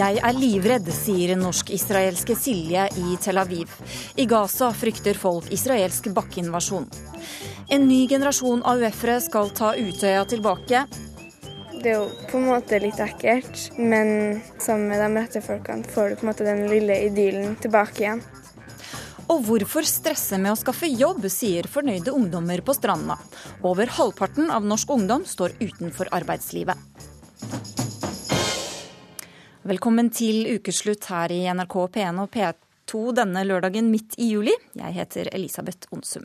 Jeg er livredd, sier norsk-israelske Silje i Tel Aviv. I Gaza frykter folk israelsk bakkeinvasjon. En ny generasjon AUF-ere skal ta Utøya tilbake. Det er jo på en måte litt ekkelt, men sammen med de rette folkene får du på en måte den lille idyllen tilbake igjen. Og hvorfor stresse med å skaffe jobb, sier fornøyde ungdommer på stranda. Over halvparten av norsk ungdom står utenfor arbeidslivet. Velkommen til ukeslutt her i NRK P1 og P2 denne lørdagen midt i juli. Jeg heter Elisabeth Onsum.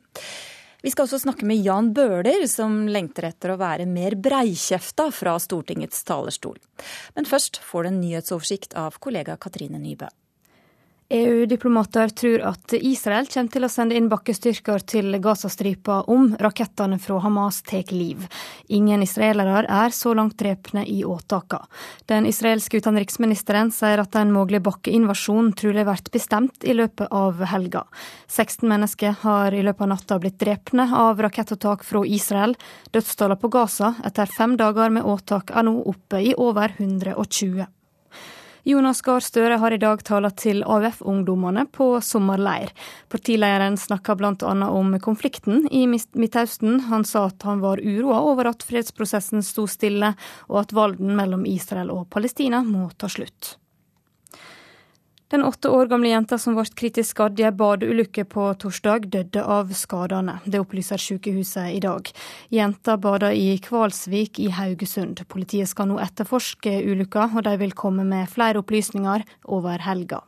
Vi skal også snakke med Jan Bøhler, som lengter etter å være mer breikjefta fra Stortingets talerstol. Men først får du en nyhetsoversikt av kollega Katrine Nybø. EU-diplomater tror at Israel kommer til å sende inn bakkestyrker til Gazastripa om rakettene fra Hamas tar liv. Ingen israelere er så langt drepne i åtaka. Den israelske utenriksministeren sier at en mulig bakkeinvasjon trolig blir bestemt i løpet av helga. 16 mennesker har i løpet av natta blitt drepne av rakettåtak fra Israel. Dødstallene på Gaza etter fem dager med åtak er nå oppe i over 120. Jonas Gahr Støre har i dag tala til AUF-ungdommene på sommerleir. Partilederen snakka bl.a. om konflikten i Midtøsten. Han sa at han var uroa over at fredsprosessen sto stille, og at valden mellom Israel og Palestina må ta slutt. Den åtte år gamle jenta som ble kritisk skadd i ei badeulykke på torsdag, døde av skadene. Det opplyser sykehuset i dag. Jenta bada i Kvalsvik i Haugesund. Politiet skal nå etterforske ulykka, og de vil komme med flere opplysninger over helga.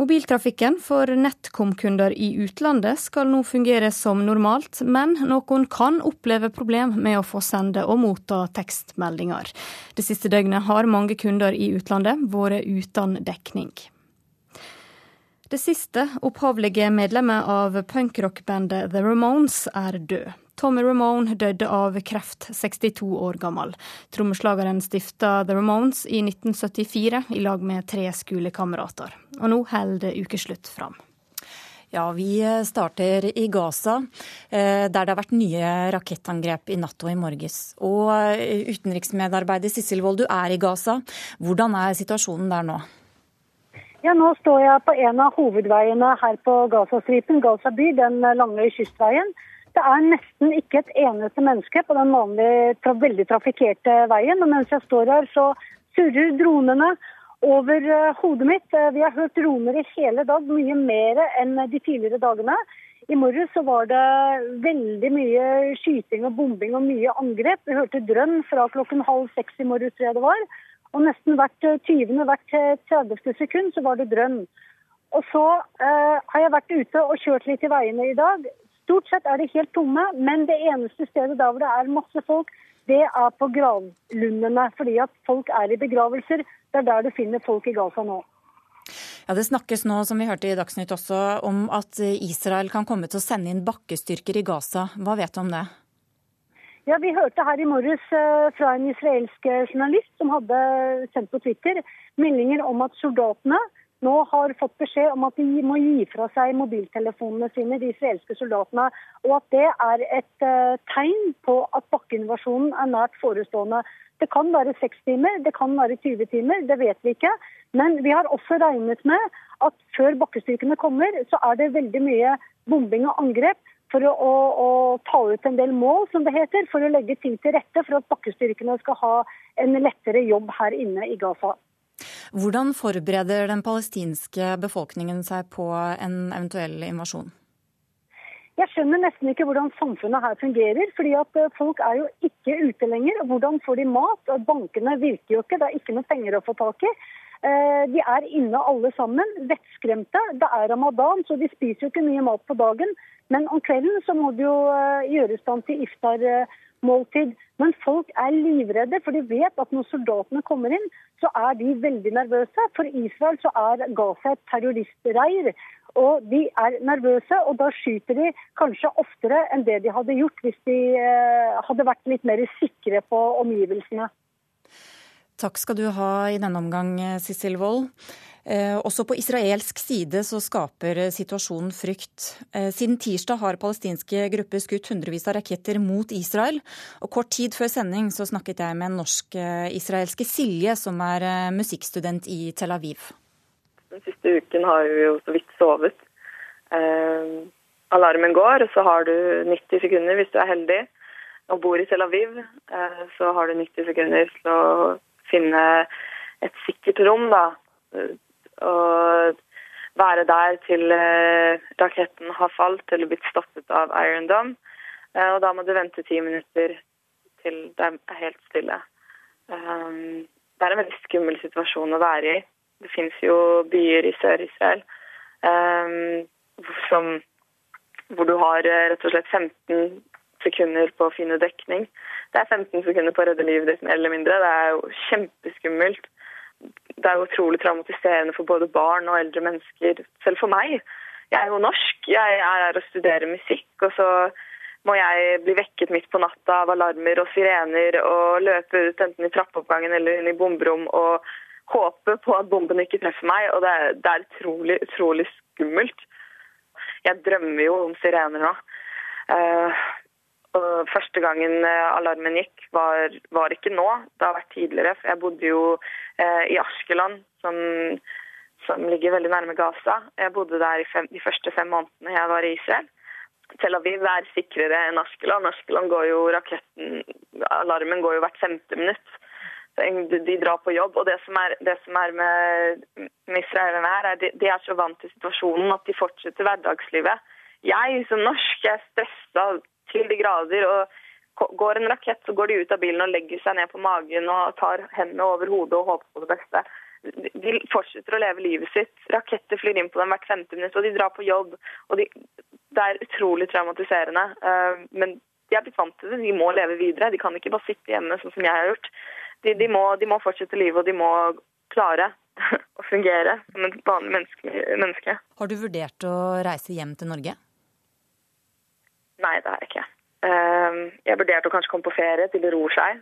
Mobiltrafikken for NetCom-kunder i utlandet skal nå fungere som normalt, men noen kan oppleve problem med å få sende og motta tekstmeldinger. Det siste døgnet har mange kunder i utlandet vært uten dekning. Det siste opphavlige medlemmet av punkrockbandet The Ramones er død. Tommy Ramone døde av kreft, 62 år gammel. Trommeslageren stifta The Ramones i 1974 i lag med tre skolekamerater. Og nå holder ukeslutt fram. Ja, vi starter i Gaza, eh, der det har vært nye rakettangrep i natt og i morges. Og eh, utenriksmedarbeider Sissel Wold, du er i Gaza. Hvordan er situasjonen der nå? Ja, Nå står jeg på en av hovedveiene her på Gazastripen, Gaza by, den lange kystveien. Det er nesten ikke et eneste menneske på den vanlige, veldig trafikkerte veien. Og mens jeg står her, så surrer dronene over eh, hodet mitt. Eh, vi har hørt droner i hele dag, mye mer enn de tidligere dagene. I morges så var det veldig mye skyting og bombing og mye angrep. Vi hørte drønn fra klokken halv seks i morges, tror jeg det var. Og nesten hvert 20., eh, hvert 30. sekund så var det drønn. Og så eh, har jeg vært ute og kjørt litt i veiene i dag. Stort sett er de helt tomme, men det eneste stedet der hvor det er masse folk, det er på gravlundene. Fordi at folk er i begravelser. Det er der du finner folk i Gaza nå. Ja, Det snakkes nå, som vi hørte i Dagsnytt også, om at Israel kan komme til å sende inn bakkestyrker i Gaza. Hva vet du om det? Ja, Vi hørte her i morges eh, fra en israelsk journalist som hadde sendt på Twitter meldinger om at soldatene nå har fått beskjed om at de må gi fra seg mobiltelefonene sine, de israelske soldatene. Og at det er et uh, tegn på at bakkeinvasjonen er nært forestående. Det kan være seks timer, det kan være 20 timer, det vet vi ikke. Men vi har også regnet med at før bakkestyrkene kommer, så er det veldig mye bombing og angrep for å, å, å, ta ut en del mål, som det heter, for å legge ting til rette for at bakkestyrkene skal ha en lettere jobb her inne i Gaza. Hvordan forbereder den palestinske befolkningen seg på en eventuell invasjon? Jeg skjønner nesten ikke hvordan samfunnet her fungerer. fordi at eh, Folk er jo ikke ute lenger. Hvordan får de mat? Bankene virker jo ikke, det er ikke noe penger å få tak i. Eh, de er inne alle sammen, vettskremte. Det er ramadan, så de spiser jo ikke mye mat på dagen. Men om kvelden så må de jo gjøres gjøre stand til iftar måltid. Men folk er livredde, for de vet at når soldatene kommer inn, så er de veldig nervøse. For Israel så er Gaza et terroristreir. Og de er nervøse, og da skyter de kanskje oftere enn det de hadde gjort hvis de eh, hadde vært litt mer sikre på omgivelsene. Takk skal du ha i denne omgang, Sissel Wold. Eh, også på israelsk side så skaper situasjonen frykt. Eh, siden tirsdag har palestinske grupper skutt hundrevis av raketter mot Israel. Og kort tid før sending så snakket jeg med en norsk-israelske Silje, som er eh, musikkstudent i Tel Aviv. Den siste uken har vi jo så vidt sovet. Eh, alarmen går, så har du 90 sekunder hvis du er heldig og bor i Tel Aviv. Eh, så har du 90 sekunder til å finne et sikkert rom, da og være der til eh, raketten har falt eller blitt stoppet av Iron Dome. Eh, og da må du vente ti minutter til det er helt stille. Um, det er en veldig skummel situasjon å være i. Det fins jo byer i Sør-Israel um, hvor du har eh, rett og slett 15 sekunder på å finne dekning. Det er 15 sekunder på å redde ditt, mer eller mindre. Det er jo kjempeskummelt det er jo utrolig traumatiserende for både barn og eldre mennesker. Selv for meg. Jeg er jo norsk. Jeg er her og studerer musikk. Og så må jeg bli vekket midt på natta av alarmer og sirener og løpe ut enten i trappeoppgangen eller inn i bomberom og håpe på at bomben ikke treffer meg. Og det er, det er utrolig, utrolig skummelt. Jeg drømmer jo om sirener nå. Uh, første gangen eh, alarmen gikk, var, var, ikke nå. Det har vært tidligere. For jeg bodde jo eh, i Askeland, som, som, ligger veldig nærme Gaza. Jeg bodde der fem, de første fem månedene jeg var i Israel. Tel Aviv er sikrere enn Askeland. Askeland går jo raketten Alarmen går jo hvert femte minutt. De drar på jobb. Og det som er, det som er med, med israelerne her, er de, de er så vant til situasjonen at de fortsetter hverdagslivet. Jeg som norsk er stressa til de grader. og Går en rakett, så går de ut av bilen og legger seg ned på magen og tar hendene over hodet og håper på det beste. De fortsetter å leve livet sitt. Raketter flyr inn på dem hvert femte minutt, og de drar på jobb. og de, Det er utrolig traumatiserende. Eh, men de er blitt vant til det. De må leve videre. De kan ikke bare sitte hjemme sånn som jeg har gjort. De, de, må, de må, fortsette livet, og de må klare å fungere som et vanlig menneske. Har du vurdert å reise hjem til Norge? Nei, det har jeg ikke. Ehm, jeg vurderte å kanskje komme på ferie til det ror seg.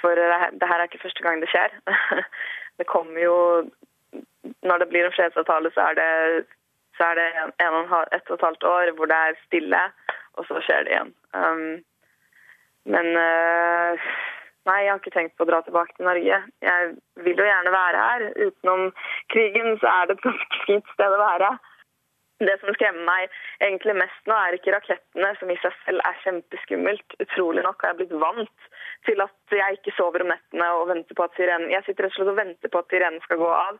For det her er ikke første gang det skjer. Det kommer jo Når det blir en fredsavtale, så er det, så er det en en, et og et halvt år hvor det er stille, og så skjer det igjen. Um, men uh, nei, jeg har ikke tenkt på å dra tilbake til Norge. Jeg vil jo gjerne være her. Utenom krigen så er det et ganske fint sted å være. Det som skremmer meg egentlig mest nå, er ikke rakettene, som i seg selv er kjempeskummelt. Utrolig nok har jeg blitt vant til at jeg ikke sover om nettene og venter på at sirenen Jeg sitter rett og slett og venter på at sirenen skal gå av.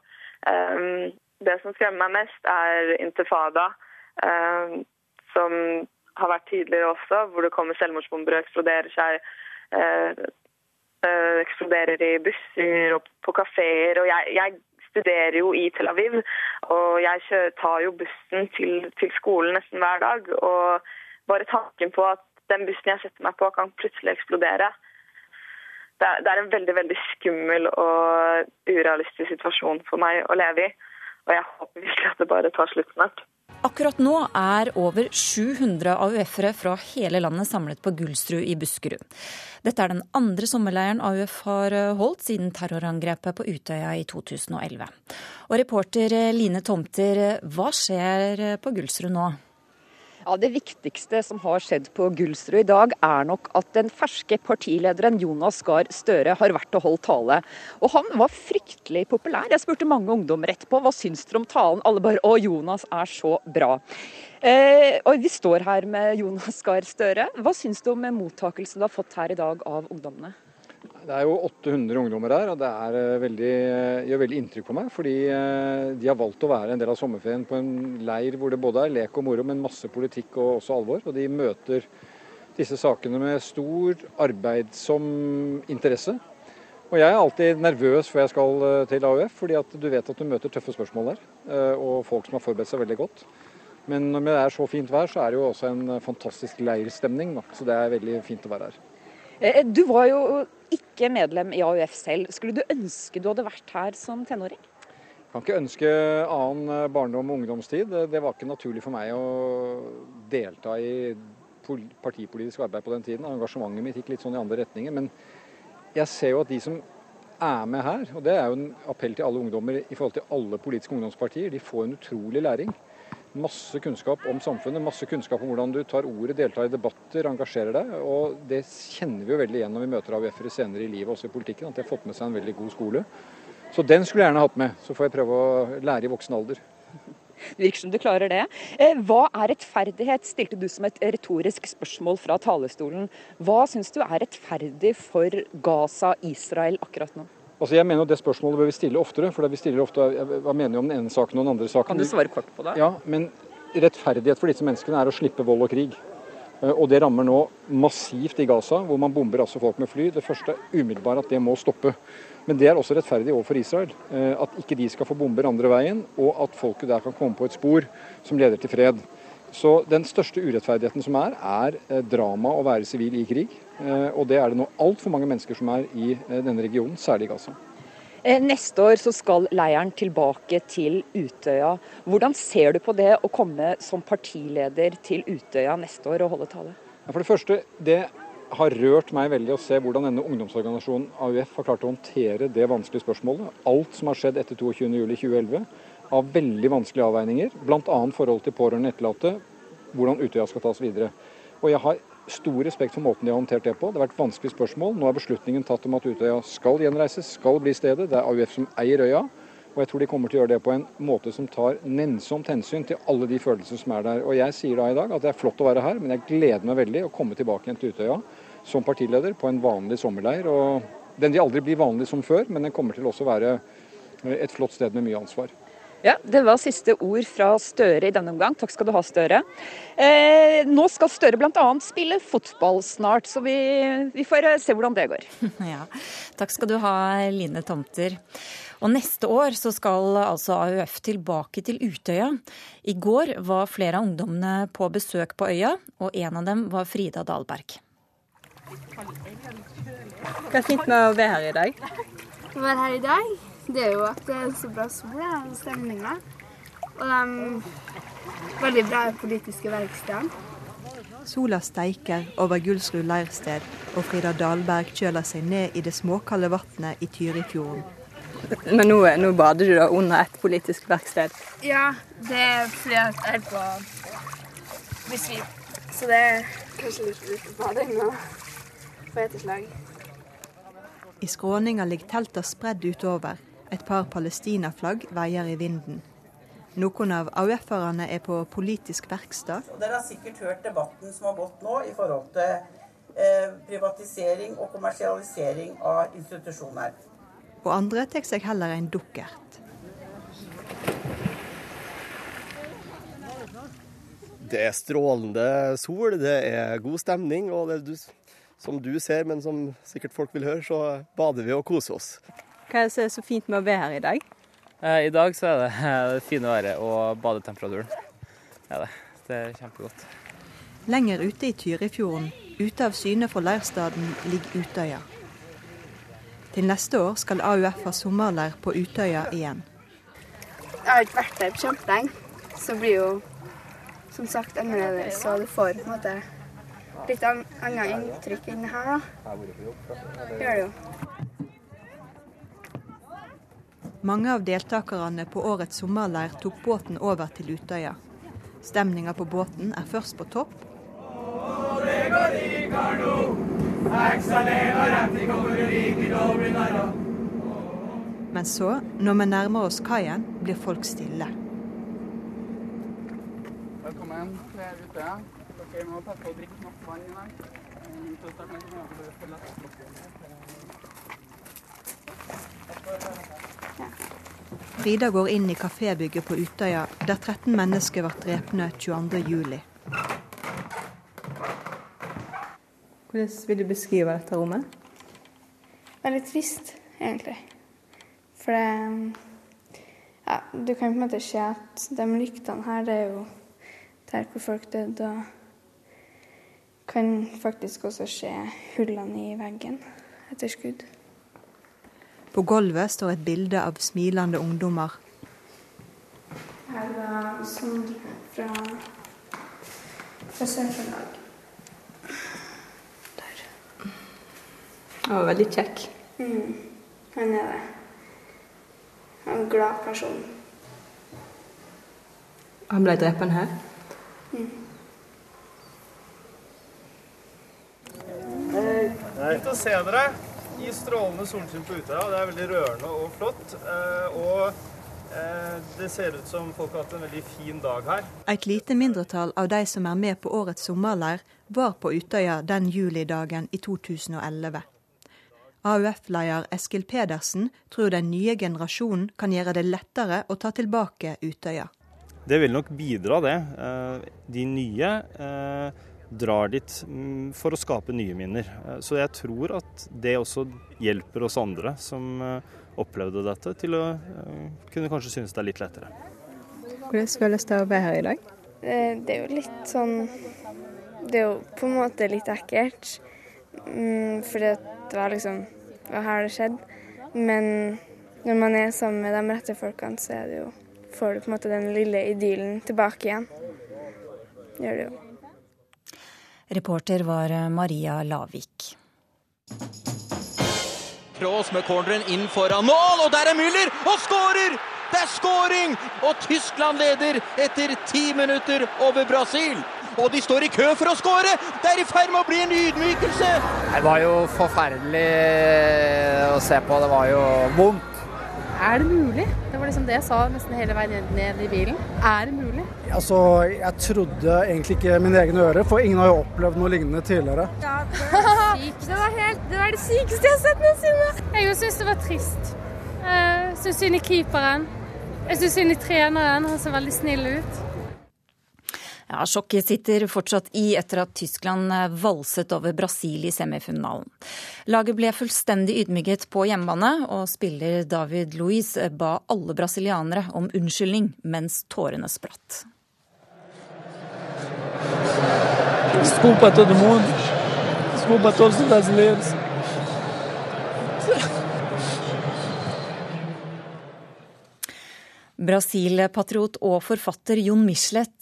Um, det som skremmer meg mest, er intifada, um, som har vært tidligere også, hvor det kommer selvmordsbomber og eksploderer seg. Uh, eksploderer i busser og på kafeer. Og jeg, jeg studerer jo i Tel Aviv, og jeg tar jo bussen til, til skolen nesten hver dag. Og bare tanken på at den bussen jeg setter meg på, kan plutselig eksplodere. Det er, det er en veldig veldig skummel og urealistisk situasjon for meg å leve i. Og jeg håper virkelig at det bare tar slutt snart. Akkurat nå er over 700 AUF-ere fra hele landet samlet på Gullstrud i Buskerud. Dette er den andre sommerleiren AUF har holdt siden terrorangrepet på Utøya i 2011. Og reporter Line Tomter, hva skjer på Gullstrud nå? Ja, Det viktigste som har skjedd på Gullstrud i dag, er nok at den ferske partilederen Jonas Gahr Støre har vært og holdt tale. Og han var fryktelig populær. Jeg spurte mange ungdommer etterpå hva syns dere om talen. Alle bare å, Jonas er så bra. Eh, og Vi står her med Jonas Gahr Støre. Hva syns du om mottakelsen du har fått her i dag av ungdommene? Det er jo 800 ungdommer her, og det eh, veldig, eh, gjør veldig inntrykk på meg. Fordi eh, de har valgt å være en del av sommerferien på en leir hvor det både er lek og moro, men masse politikk og også alvor. Og de møter disse sakene med stor arbeidsom interesse. Og jeg er alltid nervøs før jeg skal til AUF, fordi at du vet at du møter tøffe spørsmål der. Og folk som har forberedt seg veldig godt. Men når det er så fint vær, så er det jo også en fantastisk leirstemning. Så det er veldig fint å være her. Du var jo ikke medlem i AUF selv. Skulle du ønske du hadde vært her som tenåring? Jeg kan ikke ønske annen barndom og ungdomstid. Det var ikke naturlig for meg å delta i partipolitisk arbeid på den tiden. Engasjementet mitt gikk litt sånn i andre retninger. Men jeg ser jo at de som er med her, og det er jo en appell til alle ungdommer i forhold til alle politiske ungdomspartier, de får en utrolig læring. Masse kunnskap om samfunnet, masse kunnskap om hvordan du tar ordet, deltar i debatter, engasjerer deg. Og det kjenner vi jo veldig igjen når vi møter AUF-ere senere i livet, også i politikken, at de har fått med seg en veldig god skole. Så den skulle jeg gjerne hatt med. Så får jeg prøve å lære i voksen alder. Det virker som du klarer det. Eh, hva er rettferdighet, stilte du som et retorisk spørsmål fra talerstolen. Hva syns du er rettferdig for Gaza, Israel, akkurat nå? Altså jeg mener jo Det spørsmålet bør vi stille oftere. for vi stiller ofte, Hva mener vi om den ene saken og den andre saken? Kan du svare kort på det? Ja, men Rettferdighet for disse menneskene er å slippe vold og krig. Eh, og Det rammer nå massivt i Gaza, hvor man bomber altså folk med fly. Det første er umiddelbart at det må stoppe. Men det er også rettferdig overfor Israel. Eh, at ikke de skal få bomber andre veien, og at folket der kan komme på et spor som leder til fred. Så Den største urettferdigheten som er, er eh, drama å være sivil i krig. Eh, og det er det nå altfor mange mennesker som er i denne regionen, særlig i Gaza. Neste år så skal leiren tilbake til Utøya. Hvordan ser du på det å komme som partileder til Utøya neste år og holde tale? For det første, det har rørt meg veldig å se hvordan denne ungdomsorganisasjonen AUF har klart å håndtere det vanskelige spørsmålet. Alt som har skjedd etter 22.07.2011 av veldig vanskelige avveininger, bl.a. forhold til pårørende etterlatte, hvordan Utøya skal tas videre. Og Jeg har stor respekt for måten de har håndtert det på. Det har vært vanskelige spørsmål. Nå er beslutningen tatt om at Utøya skal gjenreises, skal bli stedet. Det er AUF som eier øya. Og jeg tror de kommer til å gjøre det på en måte som tar nennsomt hensyn til alle de følelsene som er der. Og jeg sier da i dag at det er flott å være her, men jeg gleder meg veldig å komme tilbake igjen til Utøya som partileder på en vanlig sommerleir. Og den vil aldri bli vanlig som før, men den kommer til også være et flott sted med mye ansvar. Ja, Det var siste ord fra Støre i denne omgang. Takk skal du ha, Støre. Eh, nå skal Støre bl.a. spille fotball snart, så vi, vi, får eh, se hvordan det går. Ja, Takk skal du ha, Line Tomter. Og neste år så skal altså AUF tilbake til Utøya. I går var flere av ungdommene på besøk på øya, og en av dem var Frida Dahlberg. Hva er fint med å være her i dag? Å være her i dag? Det er jo at det er så bra sol og stemninga. Og de veldig bra politiske verkstedene. Sola steiker over Gullsrud leirsted, og Frida Dahlberg kjøler seg ned i det småkalde vannet i Tyrifjorden. Men nå, nå, bader du da under et politisk verksted? Ja, det er fordi jeg er på Bisvin. Så det er kanskje litt lite bading nå. På etterslag. I skråninga ligger telta spredd utover. Et par palestinaflagg veier i vinden. Noen av AUF-erne er på politisk verksted. Dere har sikkert hørt debatten som har gått nå i forhold til eh, privatisering og kommersialisering av institusjoner. Og andre tar seg heller en dukkert. Det er strålende sol, det er god stemning. Og det som du ser, men som sikkert folk vil høre, så bader vi og koser oss. Hva er det som er så fint med å være her i dag? Eh, I dag så er det det fine været og badetemperaturen. Ja, det. det er kjempegodt. Lenger ute i Tyrifjorden, ute av syne fra leirstaden, ligger Utøya. Til neste år skal AUF ha sommerleir på Utøya igjen. Jeg har ikke vært der på kjempelenge, så blir jo som sagt annerledes. Så du får på en måte litt annet inntrykk enn her, da. Gjør det jo. Mange av deltakerne på årets sommerleir tok båten over til Utøya. Stemninga på båten er først på topp. Men så, når vi nærmer oss kaien, blir folk stille. Velkommen til Utøya. Dere må passe på å drikke nok vann i dag. Frida går inn i kafébygget på Utøya, der 13 mennesker ble drepne 22.07. Hvordan vil du beskrive dette rommet? Veldig trist, egentlig. For det ja, Du kan på en måte se at de lyktene her, det er jo der hvor folk døde. og kan faktisk også se hullene i veggen etter skudd. På gulvet står et bilde av smilende ungdommer. Her var Sondre fra, fra Sør-Trøndelag. Han var veldig kjekk. Mm. Han er det. Han er en glad person. Han ble drept her? Mm. Fint å se dere i strålende solskinn på Utøya. Det er veldig rørende og flott. Eh, og eh, det ser ut som folk har hatt en veldig fin dag her. Et lite mindretall av de som er med på årets sommerleir, var på Utøya den julidagen i 2011. AUF-leder Eskil Pedersen tror den nye generasjonen kan gjøre det lettere å ta tilbake Utøya. Det vil nok bidra, det. Eh, de nye drar dit mm, for å skape nye minner. Så jeg tror at det også hjelper oss andre som opplevde dette, til å kunne kanskje synes det er litt lettere. Hvordan føles det å være her i dag? Det er jo litt sånn Det er jo på en måte litt ekkelt. Mm, fordi det var liksom Det var her det skjedde. Men når man er sammen med de rette folkene, så er det jo får du på en måte den lille idyllen tilbake igjen. Gjør det jo. Reporter var Maria Lavik. Cross med corneren inn foran mål, og der er Müller! Og skårer! Det er skåring! Og Tyskland leder etter ti minutter over Brasil. Og de står i kø for å skåre! Det er i ferd med å bli en ydmykelse! Det var jo forferdelig å se på. Det var jo vondt. Er det mulig? Det var liksom det jeg sa nesten hele veien ned i bilen. Er det mulig? Altså, Jeg trodde egentlig ikke mine egne ører, for ingen har jo opplevd noe lignende tidligere. Ja, det, var det, var helt, det var det sykeste jeg har sett noensinne. Jeg syns det var trist. Jeg syns synd i keeperen. Jeg syns synd i treneren. Han ser veldig snill ut. Ja, Sjokket sitter fortsatt i etter at Tyskland valset over Brasil i semifinalen. Laget ble fullstendig ydmyket på hjemmebane, og spiller David Luiz ba alle brasilianere om unnskyldning mens tårene spratt. Desculpa a todo mundo. Desculpa a todos os brasileiros. Brasil-patriot og forfatter Jon Michelet,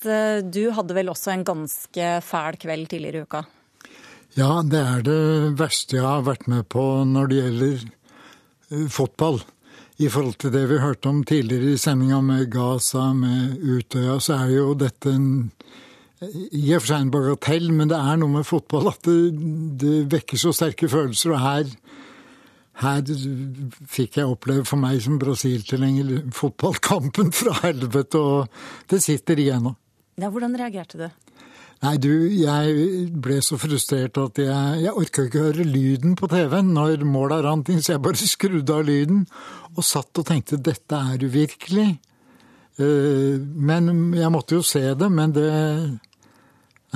du hadde vel også en ganske fæl kveld tidligere i uka? Ja, det er det verste jeg har vært med på når det gjelder fotball. I forhold til det vi hørte om tidligere i sendinga med Gaza, med Utøya, så er jo dette en i og for seg en bagatell, men det er noe med fotball at det, det vekker så sterke følelser. Og her, her fikk jeg oppleve for meg som Brasil-tilhenger fotballkampen fra helvete, og det sitter igjen nå. Ja, hvordan reagerte du? Nei, du, jeg ble så frustrert at jeg, jeg orka ikke høre lyden på TV-en når måla rant inn, så jeg bare skrudde av lyden og satt og tenkte dette er uvirkelig. Men jeg måtte jo se det, men det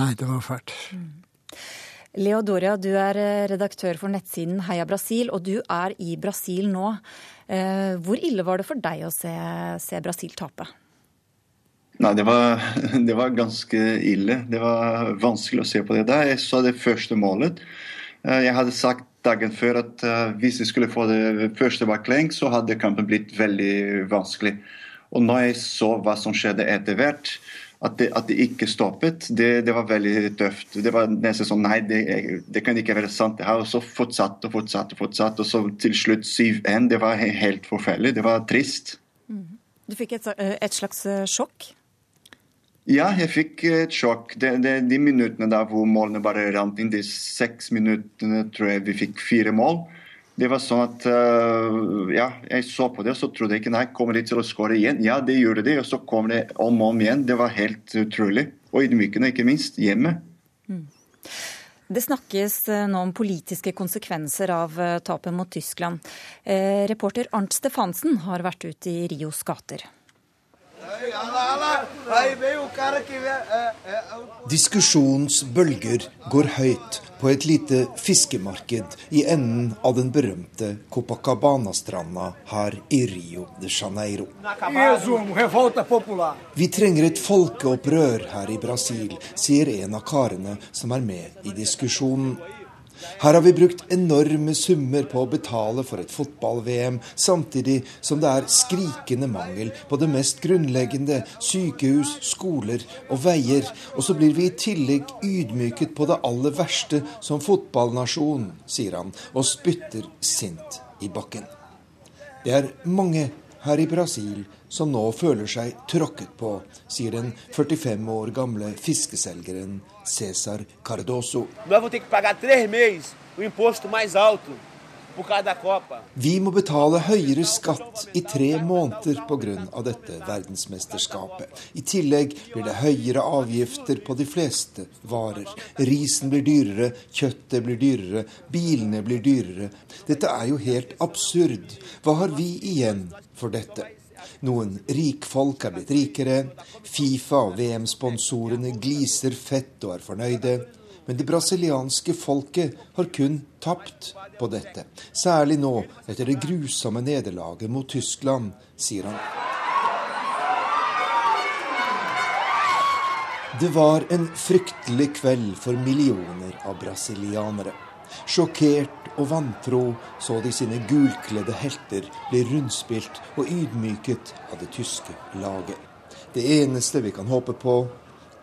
Nei, det var fælt. Leo Doria, du er redaktør for nettsiden Heia Brasil, og du er i Brasil nå. Hvor ille var det for deg å se, se Brasil tape? Nei, det var, det var, ganske ille. Det var vanskelig å se på det. Da jeg så det første målet Jeg hadde sagt dagen før at hvis jeg skulle få det første baklengs, så hadde kampen blitt veldig vanskelig. Og når jeg så hva som skjedde etter hvert, at det, at det ikke stoppet, det, det, var veldig tøft. Det var nesten sånn Nei, det, det kan ikke være sant. det her, Og så fortsatte og fortsatte, fortsatte, og så til slutt 7-1. Det var helt forferdelig. Det var trist. Du fikk et, et slags sjokk? Ja, jeg fikk et sjokk. De, de, de minuttene der hvor målene bare rant inn, de seks minuttene tror jeg vi fikk fire mål. Det var sånn at uh, ja, jeg så på det og så trodde jeg ikke nei, kommer de til å skåre igjen? Ja, det gjorde de, og så kom det om og om igjen. Det var helt utrolig. Og ydmykende, ikke minst. Hjemme. Mm. Det snakkes nå om politiske konsekvenser av tapet mot Tyskland. Eh, reporter Arnt Stefansen har vært ute i Rios gater. Diskusjonens bølger går høyt på et lite fiskemarked i enden av den berømte Copacabana-stranda her i Rio de Janeiro. Vi trenger et folkeopprør her i Brasil, sier en av karene som er med i diskusjonen. Her har vi brukt enorme summer på å betale for et fotball-VM, samtidig som det er skrikende mangel på det mest grunnleggende sykehus, skoler og veier. Og så blir vi i tillegg ydmyket på det aller verste som fotballnasjon, sier han, og spytter sint i bakken. Det er mange her i Brasil som nå føler seg tråkket på, sier den 45 år gamle fiskeselgeren Cæsar Cardoso. Vi må betale høyere skatt i tre måneder pga. dette verdensmesterskapet. I tillegg blir det høyere avgifter på de fleste varer. Risen blir dyrere, kjøttet blir dyrere, bilene blir dyrere. Dette er jo helt absurd. Hva har vi igjen for dette? Noen rikfolk er blitt rikere. Fifa og VM-sponsorene gliser fett og er fornøyde. Men det brasilianske folket har kun tapt på dette. Særlig nå, etter det grusomme nederlaget mot Tyskland, sier han. Det var en fryktelig kveld for millioner av brasilianere. Sjokkert og vantro så de sine gulkledde helter bli rundspilt og ydmyket av det tyske laget. Det eneste vi kan håpe på,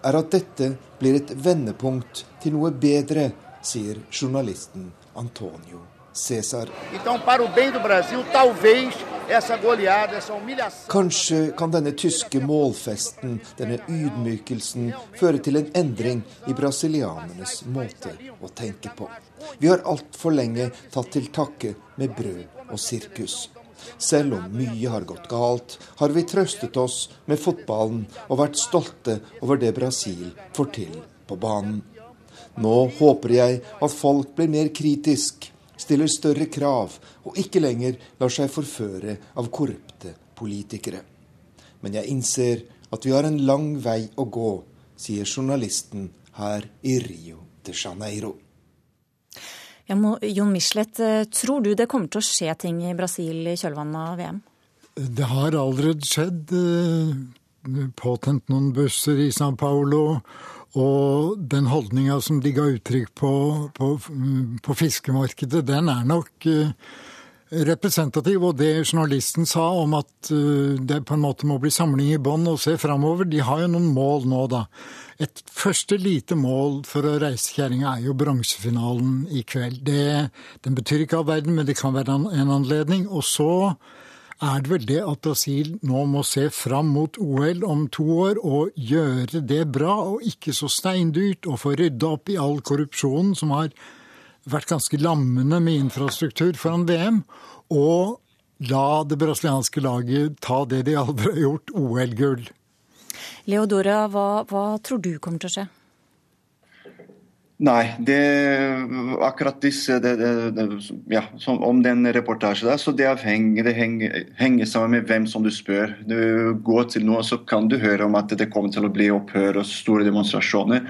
er at dette blir et vendepunkt til noe bedre, sier journalisten Antonio Cæsar. Kanskje kan denne tyske målfesten, denne ydmykelsen, føre til en endring i brasilianernes måte å tenke på. Vi har altfor lenge tatt til takke med brød og sirkus. Selv om mye har gått galt, har vi trøstet oss med fotballen og vært stolte over det Brasil får til på banen. Nå håper jeg at folk blir mer kritisk, stiller større krav og ikke lenger lar seg forføre av korrupte politikere. Men jeg innser at vi har en lang vei å gå, sier journalisten her i Rio de Janeiro. Ja, Jon Michelet, eh, tror du det kommer til å skje ting i Brasil i kjølvannet av VM? Det har allerede skjedd. Eh, påtent noen busser i San Paulo. Og den holdninga som de ga uttrykk på, på, på fiskemarkedet, den er nok eh, representativ. Og det journalisten sa om at det på en måte må bli samling i bånn og se framover, de har jo noen mål nå, da. Et første lite mål for å er jo bronsefinalen i kveld. Det, den betyr ikke all verden, men det kan være en anledning. Og så er det vel det at Brasil nå må se fram mot OL om to år og gjøre det bra, og ikke så steindyrt, og få rydda opp i all korrupsjonen som har vært ganske lammende med infrastruktur foran VM. Og la det brasilianske laget ta det de aldri har gjort, OL-gull. Leodora, hva, hva tror du kommer til å skje? Nei, det akkurat disse det, det, ja, Om den reportasjen der, så det, avhenger, det henger, henger, sammen med hvem som du spør. Du går til noe, så kan du høre om at det kommer til å bli opphør og store demonstrasjoner.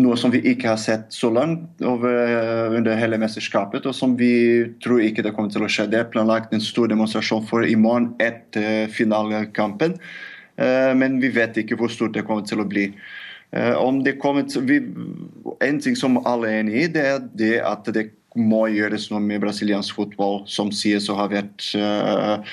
Noe som vi ikke har sett så langt over, under hele mesterskapet, og som vi tror ikke det kommer til å skje. Det er planlagt en stor demonstrasjon for i morgen etter finalekampen. Eh, men vi vet ikke hvor stort det kommer til å bli. Eh, om det kommer vi, en ting som alle er enig i, det er det at det må gjøres noe med brasiliansk fotball, som sies å ha vært uh,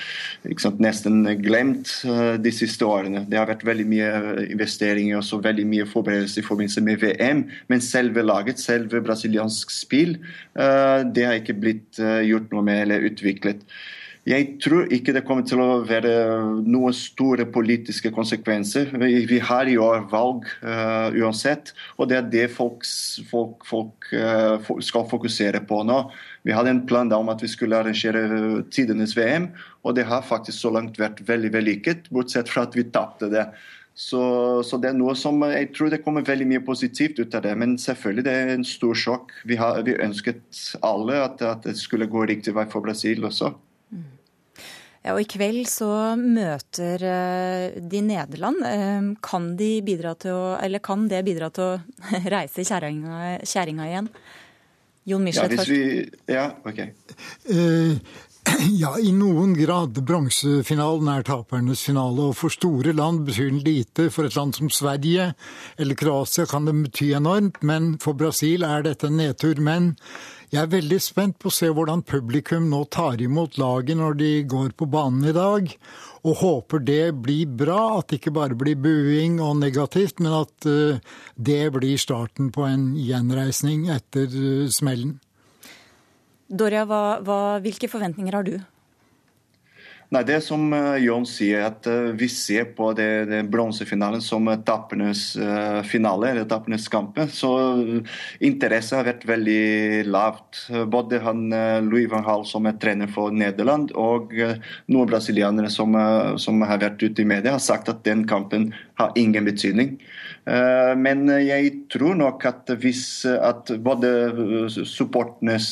sant, nesten glemt uh, de siste årene. Det har vært veldig mye investeringer og veldig mye forberedelse i forbindelse med VM. Men selve laget, selve brasiliansk spill, det har ikke blitt gjort noe med eller utviklet. Jeg tror ikke det kommer til å være noen store politiske konsekvenser. Vi har i år valg uh, uansett, og det er det folk, folk, folk uh, skal fokusere på nå. Vi hadde en plan om at vi skulle arrangere tidenes VM, og det har faktisk så langt vært veldig vellykket, bortsett fra at vi tapte det. Så, så, det er noe som jeg tror det kommer veldig mye positivt ut av det. Men selvfølgelig det er en stor sjokk. Vi, har, vi ønsket alle at, at det skulle gå riktig vei for Brasil også. Ja, og I kveld så møter eh, de Nederland. Eh, kan, de bidra til å, eller kan det bidra til å reise kjerringa igjen? Jon Michelet ja, først. Vi, ja, ok. Uh, ja, i noen grad. Bronsefinalen er tapernes finale, og for store land betyr den lite. For et land som Sverige eller Kroatia kan det bety enormt, men for Brasil er dette en nedtur. Men jeg er veldig spent på å se hvordan publikum nå tar imot laget når de går på banen i dag. Og håper det blir bra, at det ikke bare blir buing og negativt, men at uh, det blir starten på en gjenreisning etter uh, smellen. Doria, hva, hva, hvilke forventninger har du? Nei, det som uh, Jon sier, at uh, vi ser på det, det bronsefinalen som tappernes uh, finale, eller tappernes kamp. Så interessen har vært veldig lavt. Både han Louis van Hall, som er trener for Nederland, og noen brasilianere som, som, har vært ute i media, har sagt at den kampen har ingen betydning. Men jeg tror nok at hvis at både supporternes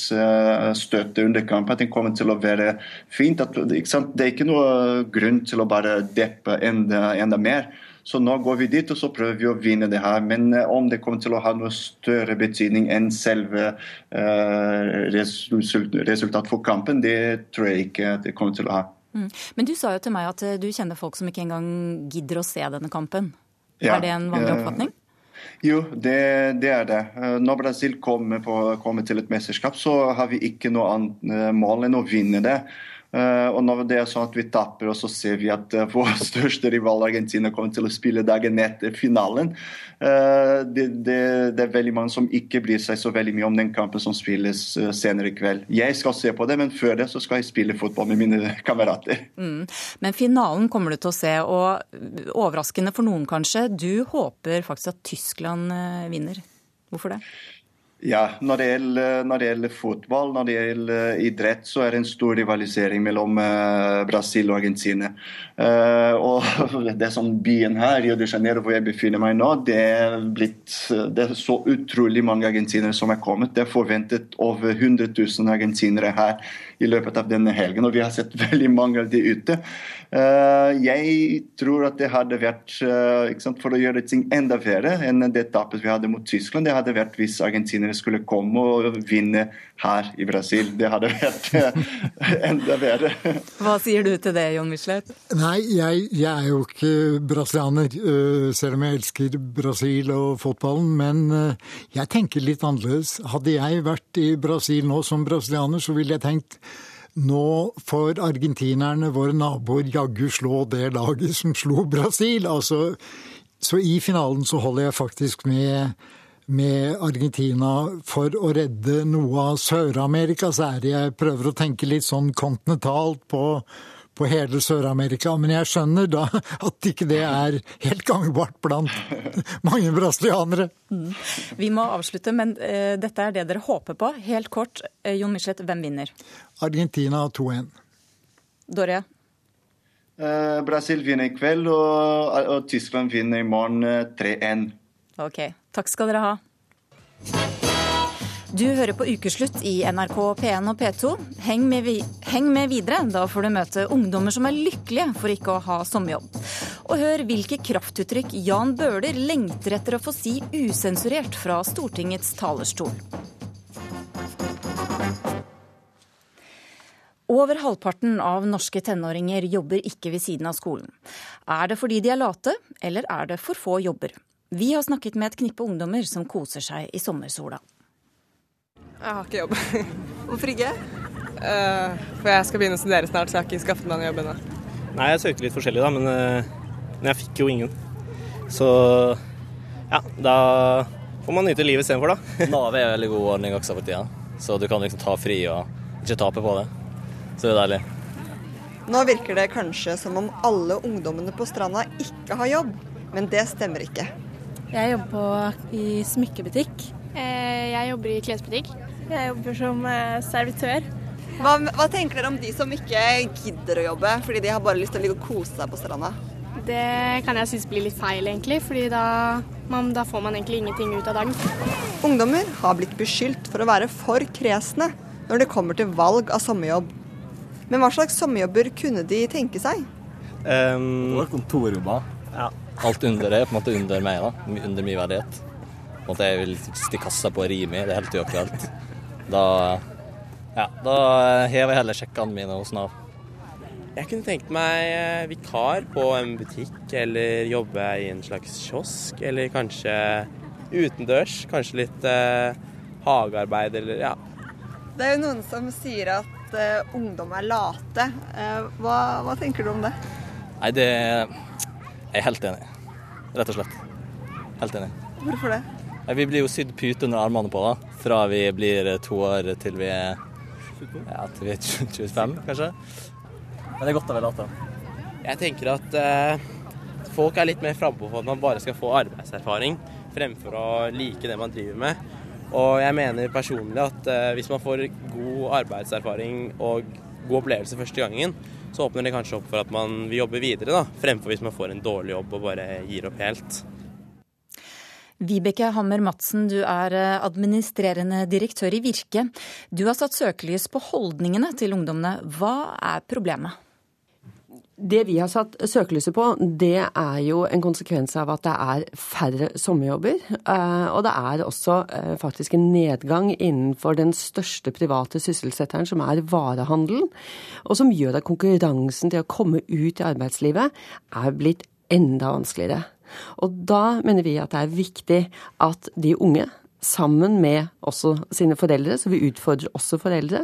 støtte under kampen kommer til å være fint. At, det er ikke noe grunn til å bare deppe enda, enda mer. Så nå går vi dit og så prøver vi å vinne det her. Men uh, om det kommer til å ha noe større betydning enn selve resultat for kampen, det tror jeg ikke det kommer til å ha. Mm. Men du sa jo til meg at du kjenner folk som ikke engang gidder å se denne kampen. Ja, er det en vanlig oppfatning? Jo, det, det, er det. Når Brasil kommer, på, kommer, til et mesterskap, så har vi ikke noe annet mål enn å vinne det. Uh, og når det er sånn at vi taper, og så ser vi at uh, vår største rival Argentina kommer til å spille dagen etter finalen. Uh, det, det, det, er veldig mange som ikke bryr seg så veldig mye om den kampen som spilles senere i kveld. Jeg skal se på det, men før det så skal jeg spille fotball med mine kamerater. Mm. Men finalen kommer du til å se, og overraskende for noen kanskje, du håper faktisk at Tyskland vinner. Hvorfor det? Ja, når det, gjelder, når det, gjelder, fotball, når det gjelder idrett, så er det en stor rivalisering mellom uh, Brasil og Argentina. Uh, og det sånn byen her, Rio de Janeiro, hvor jeg befinner meg nå, det er, blitt, det er så utrolig mange argentinere som er kommet. Det er forventet over 100 000 argentinere her i løpet av denne helgen, og vi har sett veldig mange av de ute. Uh, jeg tror at det hadde vært, sant, for å gjøre ting enda verre enn det tapet vi hadde mot Tyskland, det hadde vært hvis argentinere skulle komme og vinne her i Brasil. Det hadde vært enda bedre. Hva sier du til det, Jon Michelet? Nei, jeg, jeg, er jo ikke brasilianer, selv om jeg elsker Brasil og fotballen. Men jeg tenker litt annerledes. Hadde jeg vært i Brasil nå som brasilianer, så ville jeg tenkt nå får argentinerne, våre naboer, jaggu slå det laget som slo Brasil. Altså, så i finalen så holder jeg faktisk med med Argentina for å redde noe av Sør-Amerikas ære. Jeg prøver å tenke litt sånn kontinentalt på, på hele Sør-Amerika, men jeg skjønner da at ikke det er helt gangbart blant mange brasilianere. Mm. Vi må avslutte, men uh, dette er det dere håper på. Helt kort, uh, Jon Michelet, hvem vinner? Argentina 2-1. Doria? Uh, Brasil vinner i kveld, og, og Tyskland vinner i morgen 3-1. Ok, takk skal dere ha. Du hører på Ukeslutt i NRK P1 og P2. Heng med, heng med, videre, da får du møte ungdommer som er lykkelige for ikke å ha sommerjobb. Og hør hvilke kraftuttrykk Jan Bøhler lengter etter å få si usensurert fra Stortingets talerstol. Over halvparten av norske tenåringer jobber ikke ved siden av skolen. Er det fordi de er late, eller er det for få jobber? Vi har snakket med et knippe ungdommer som koser seg i sommersola. Jeg har ikke jobb. Hvorfor ikke? Uh, for jeg skal begynne å studere snart, så jeg har ikke skaffet meg noen jobb ennå. Nei, jeg søkte litt forskjellig, da, men, uh, men, jeg fikk jo ingen. Så ja, da får man nyte livet istedenfor, da. Nav er en veldig god ordning også for tida, så du kan liksom ta fri og ikke tape på det. Så det er deilig. Nå virker det kanskje som om alle ungdommene på stranda ikke har jobb, men det stemmer ikke. Jeg jobber på, i smykkebutikk. Eh, jeg jobber i klesbutikk. Jeg jobber som eh, servitør. Hva, hva, tenker dere om de som ikke gidder å jobbe, fordi de har bare lyst til å ligge og kose seg på stranda? Det kan jeg synes blir litt feil, egentlig, fordi da, man, da får man egentlig ingenting ut av dagen. Ungdommer har blitt beskyldt for å være for kresne når det kommer til valg av sommerjobb. Men hva slags sommerjobber kunne de tenke seg? Um, kontorjobber. Ja alt under det er på en måte under meg, da. Under min verdighet. På en måte Jeg vil stikke kassa på Rimi, det er helt uaktuelt. Da, ja, da hever jeg heller sjekkene mine hos Nav. Jeg kunne tenkt meg eh, vikar på en butikk, eller jobbe i en slags kiosk. Eller kanskje utendørs. Kanskje litt eh, hagearbeid, eller ja. Det er jo noen som sier at eh, ungdom er late. Eh, hva, hva, tenker du om det? Nei, det er jeg helt enig, i. rett og slett. Helt enig. Hvorfor det? Vi blir jo sydd pute under armene på da, fra vi blir to år til vi er, ja, til vi er 25, kanskje. Men det er godt å være data. Jeg tenker at eh, folk er litt mer frampå for at man bare skal få arbeidserfaring, fremfor å like det man driver med. Og jeg mener personlig at eh, hvis man får god arbeidserfaring og god opplevelse første gangen, så åpner det kanskje opp for at man vil jobbe videre, da, fremfor hvis man får en dårlig jobb og bare gir opp helt. Vibeke Hammer Madsen, du er eh, administrerende direktør i Virke. Du har satt søkelys på holdningene til ungdommene. Hva er problemet? Det vi har satt søkelyset på, det er jo en konsekvens av at det er færre sommerjobber. Eh, og det er også eh, faktisk en nedgang innenfor den største private sysselsetteren, som er varehandelen. Og som gjør at konkurransen til å komme ut i arbeidslivet er blitt enda vanskeligere. Og da mener vi at det er viktig at de unge, sammen med også sine foreldre, så vi utfordrer også foreldre,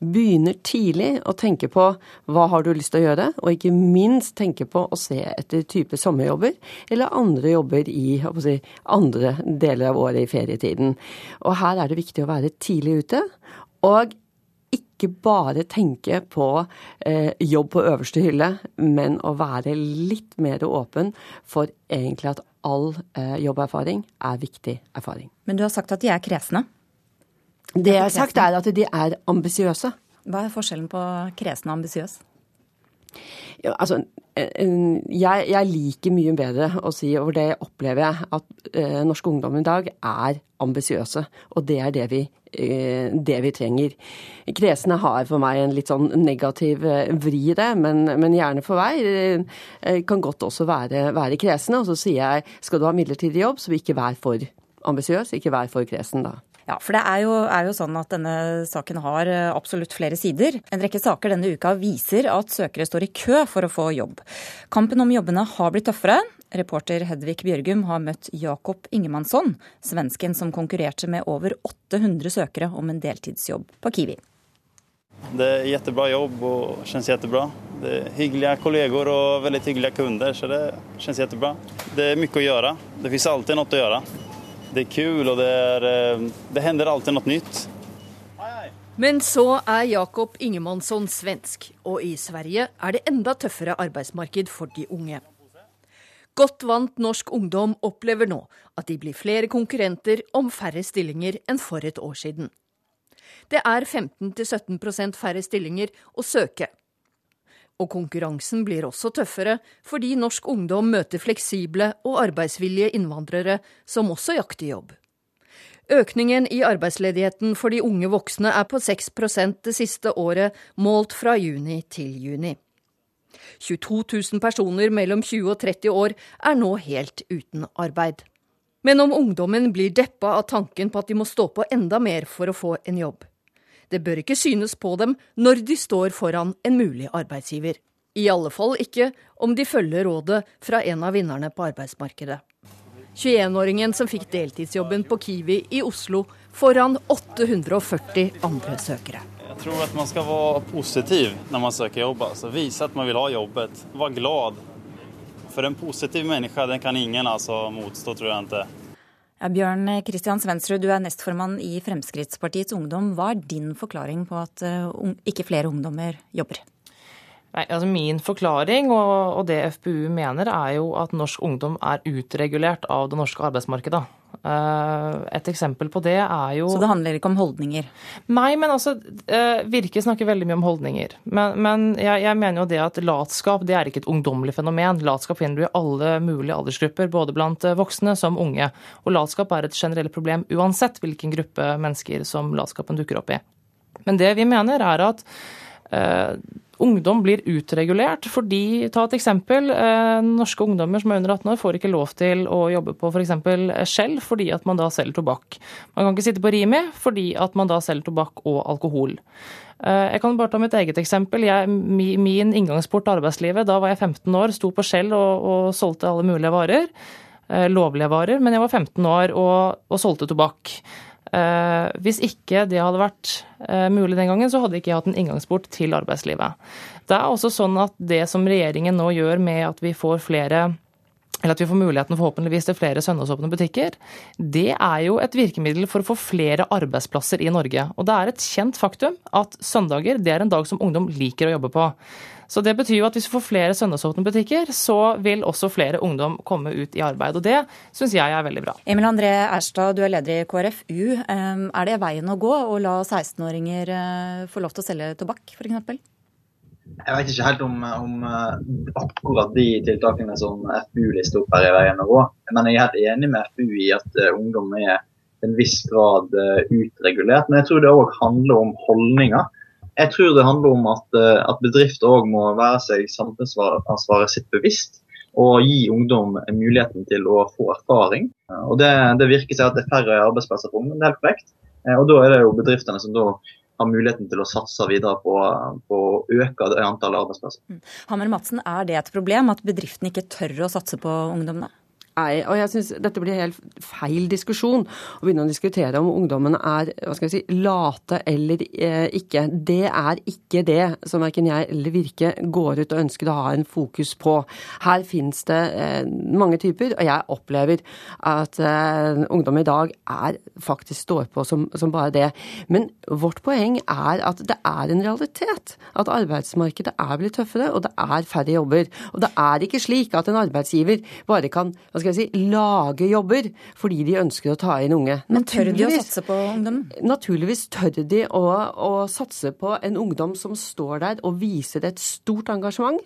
begynner tidlig å tenke på hva har du lyst til å gjøre, og ikke minst tenke på å se etter type sommerjobber eller andre jobber i si, andre deler av året i ferietiden. Og her er det viktig å være tidlig ute. Og ikke bare tenke på eh, jobb på øverste hylle, men å være litt mer åpen for egentlig at all eh, jobberfaring er viktig erfaring. Men du har sagt at de er kresne? Det jeg har sagt er at de er ambisiøse. Hva er forskjellen på kresen og ambisiøs? Ja, altså, jeg, jeg, liker mye bedre å si, og det opplever jeg, at eh, norsk ungdom i dag er ambisiøse. Og det er det vi, eh, det vi, trenger. Kresene har for meg en litt sånn negativ eh, vri i det, men, men, gjerne for meg. Eh, kan godt også være, være kresne. Og så sier jeg skal du ha midlertidig jobb, så ikke vær for ambisiøs, ikke vær for kresen da. Ja, for det er jo, er jo, sånn at denne saken har eh, absolutt flere sider. En rekke saker denne uka viser at søkere står i kø for å få jobb. Kampen om jobbene har blitt tøffere. Reporter Hedvig Bjørgum har møtt Jakob Ingemansson, svensken som konkurrerte med over 800 søkere om en deltidsjobb på Kiwi. Det er kjempebra jobb og kjennes kjempebra. Det er hyggelige kolleger og veldig hyggelige kunder, så det kjennes kjempebra. Det er mye å gjøre. Det finnes alltid noe å gjøre. Det er kul, og det, er, eh, det hender alltid noe nytt. Men så er Jakob Ingemannsson svensk, og i Sverige er det enda tøffere arbeidsmarked for de unge. Godt vant norsk ungdom opplever nå at de blir flere konkurrenter om færre stillinger enn for et år siden. Det er 15-17% færre stillinger å søke, og konkurransen blir også tøffere fordi norsk ungdom møter fleksible og arbeidsvillige innvandrere som også jakter jobb. Økningen i arbeidsledigheten for de unge voksne er på 6% det siste året, målt fra juni til juni. 22 000 personer mellom 20 og 30 år er nå helt uten arbeid. Men om ungdommen blir deppa av tanken på at de må stå på enda mer for å få en jobb, det bør ikke synes på dem når de står foran en mulig arbeidsgiver. I alle fall ikke om de følger rådet fra en av vinnerne på arbeidsmarkedet. 21-åringen som fikk deltidsjobben på Kiwi i Oslo foran 840 andre søkere. Jeg tror at man skal være positiv når man søker jobb. Altså, vise at man vil ha jobbet. Være glad. For en positiv menneske den kan ingen altså, motstå, tror jeg ikke. Ja, Bjørn Kristian Svendsrud, du er nestformann i Fremskrittspartiets Ungdom. Hva er din forklaring på at uh, ikke flere ungdommer jobber? Nei, altså Min forklaring og, og, det FPU mener, er jo at norsk ungdom er utregulert av det norske arbeidsmarkedet. Eh, et eksempel på det er jo Så det handler ikke om holdninger? Nei, men altså eh, Virke snakker veldig mye om holdninger. Men, men jeg, jeg, mener jo det at latskap det er ikke et ungdommelig fenomen. Latskap finner du i alle mulige aldersgrupper, både blant eh, voksne som unge. Og latskap er et generelt problem uansett hvilken gruppe mennesker som latskapen dukker opp i. Men det vi mener er at ungdom blir utregulert fordi, ta et eksempel, eh, norske ungdommer som er under 18 år får ikke lov til å jobbe på f.eks. Skjell fordi at man da selger tobakk. Man kan ikke sitte på Rimi fordi at man da selger tobakk og alkohol. Eh, jeg kan bare ta mitt eget eksempel. Jeg, min inngangsport til arbeidslivet, da var jeg 15 år, sto på Skjell og, og solgte alle mulige varer. Eh, lovlige varer, men jeg var 15 år og, og solgte tobakk. Eh, hvis ikke det hadde vært eh, mulig den gangen, så hadde ikke jeg hatt en inngangsport til arbeidslivet. Det er også sånn at det som regjeringen nå gjør med at vi får flere eller at vi får muligheten forhåpentligvis til flere søndagsåpne butikker, det er jo et virkemiddel for å få flere arbeidsplasser i Norge. Og det er et kjent faktum at søndager det er en dag som ungdom liker å jobbe på. Så det betyr jo at hvis vi får flere søndagsåpne butikker, så vil også flere ungdom komme ut i arbeid. Og det syns jeg er veldig bra. Emil André Erstad, du er leder i KrFU. Er det veien å gå å la 16-åringer eh, få lov til å selge tobakk, f.eks.? Jeg vet ikke helt om, om uh, akkurat de tiltakene som FU lister opp her i veien å gå. Men jeg er helt enig med FU i at uh, ungdom er til en viss grad utregulert. Men jeg tror det òg handler om holdninger. Jeg tror det handler om at, at bedrifter òg må være seg samfunnsansvaret sitt bevisst. Og gi ungdom muligheten til å få erfaring. Og Det, det virker seg at det er færre arbeidsplasser for ungdom, det er helt korrekt. Og Da er det jo bedriftene som da har muligheten til å satse videre på, på å øke antallet arbeidsplasser. Mm. Hammer Madsen, er det et problem at bedriftene ikke tør å satse på ungdommene? Nei, og jeg syns dette blir helt feil diskusjon å begynne å diskutere om ungdommen er hva skal jeg si, late eller eh, ikke. Det er ikke det som verken jeg eller Virke går ut og ønsker å ha en fokus på. Her finnes det eh, mange typer, og jeg opplever at eh, ungdom i dag er faktisk står på som, som bare det. Men vårt poeng er at det er en realitet at arbeidsmarkedet er blitt tøffere, og det er færre jobber. Og det er ikke slik at en arbeidsgiver bare kan hva skal skal jeg si, lage jobber fordi de ønsker å ta inn unge. Men tør de å satse på ungdom? Naturligvis tør de å, å satse på en ungdom som står der og viser et stort engasjement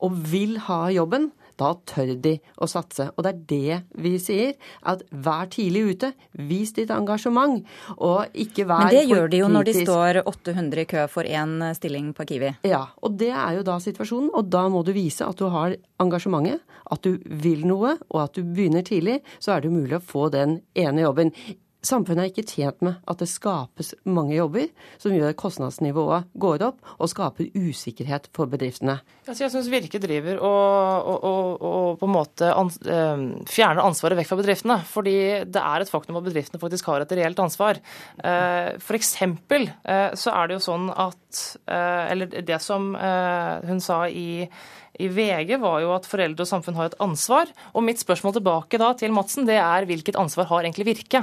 og vil ha jobben. Da tør de å satse. Og det er det vi sier. At vær tidlig ute. Vis ditt engasjement. Og ikke vær Men det gjør de jo når de står 800 i kø for én stilling på Kiwi. Ja, og det er jo da situasjonen. Og da må du vise at du har engasjementet, at du vil noe, og at du begynner tidlig. Så er det mulig å få den ene jobben. Samfunnet er ikke tjent med at det skapes mange jobber som gjør at kostnadsnivået går opp og skaper usikkerhet for bedriftene. Altså jeg syns Virke driver og, og, og, og, på en måte ans eh, fjerner ansvaret vekk fra bedriftene. Fordi det er et faktum at bedriftene faktisk har et reelt ansvar. Eh, F.eks. Eh, så er det jo sånn at Eller det som hun sa i i VG, var jo at foreldre og samfunn har et ansvar. Og mitt spørsmål tilbake da til Madsen, det er hvilket ansvar har egentlig Virke?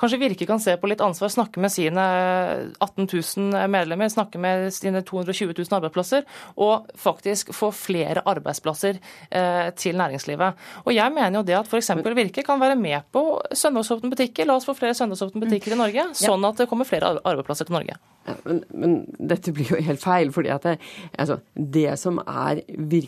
Kanskje Virke kan se på litt ansvar, snakke med sine 18 000 medlemmer, snakke med sine 220 000 arbeidsplasser, og faktisk få flere arbeidsplasser eh, til næringslivet. Og jeg mener jo det at f.eks. Virke kan være med på søndagsåpne butikker. La oss få flere søndagsåpne butikker i Norge, sånn at det kommer flere arbeidsplasser til Norge. Ja, men, men, dette blir jo helt feil. fordi at det, altså, det som er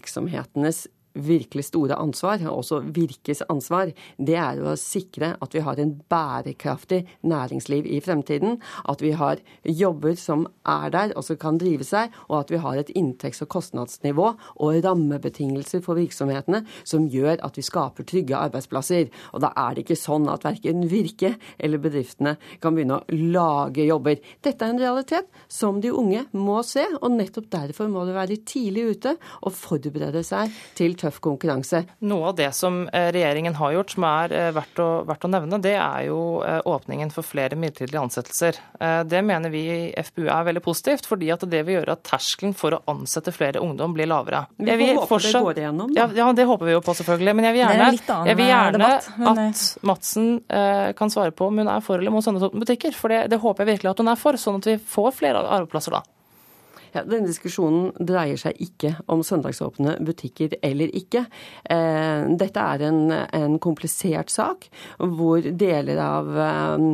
virksomhetenes virkelig store ansvar, også Virkes ansvar, det er å sikre at vi har en bærekraftig næringsliv i fremtiden. At vi har jobber som er der og som kan drive seg, og at vi har et inntekts- og kostnadsnivå og rammebetingelser for virksomhetene som gjør at vi skaper trygge arbeidsplasser. Og da er det ikke sånn at verken Virke eller bedriftene kan begynne å lage jobber. Dette er en realitet som de unge må se, og nettopp derfor må de være tidlig ute og forberede seg til tøff tøff konkurranse. Noe av det som eh, regjeringen har gjort som er eh, verdt å, verdt å nevne, det er jo eh, åpningen for flere midlertidige ansettelser. Det mener vi i FPU er veldig positivt, fordi at det vil gjøre at terskelen for å ansette flere ungdom blir lavere. Vi får håpe fortsatt... det går igjennom. Ja, ja, det håper vi jo på, selvfølgelig. Men jeg vil gjerne, jeg vil gjerne debatt, men... at Madsen eh, kan svare på om hun er for eller mot sånne butikker. For det, det håper jeg virkelig at hun er for, sånn at vi får flere arbeidsplasser da. Ja, denne diskusjonen dreier seg ikke om søndagsåpne butikker eller ikke. Eh, dette er en, en komplisert sak hvor deler av, eh,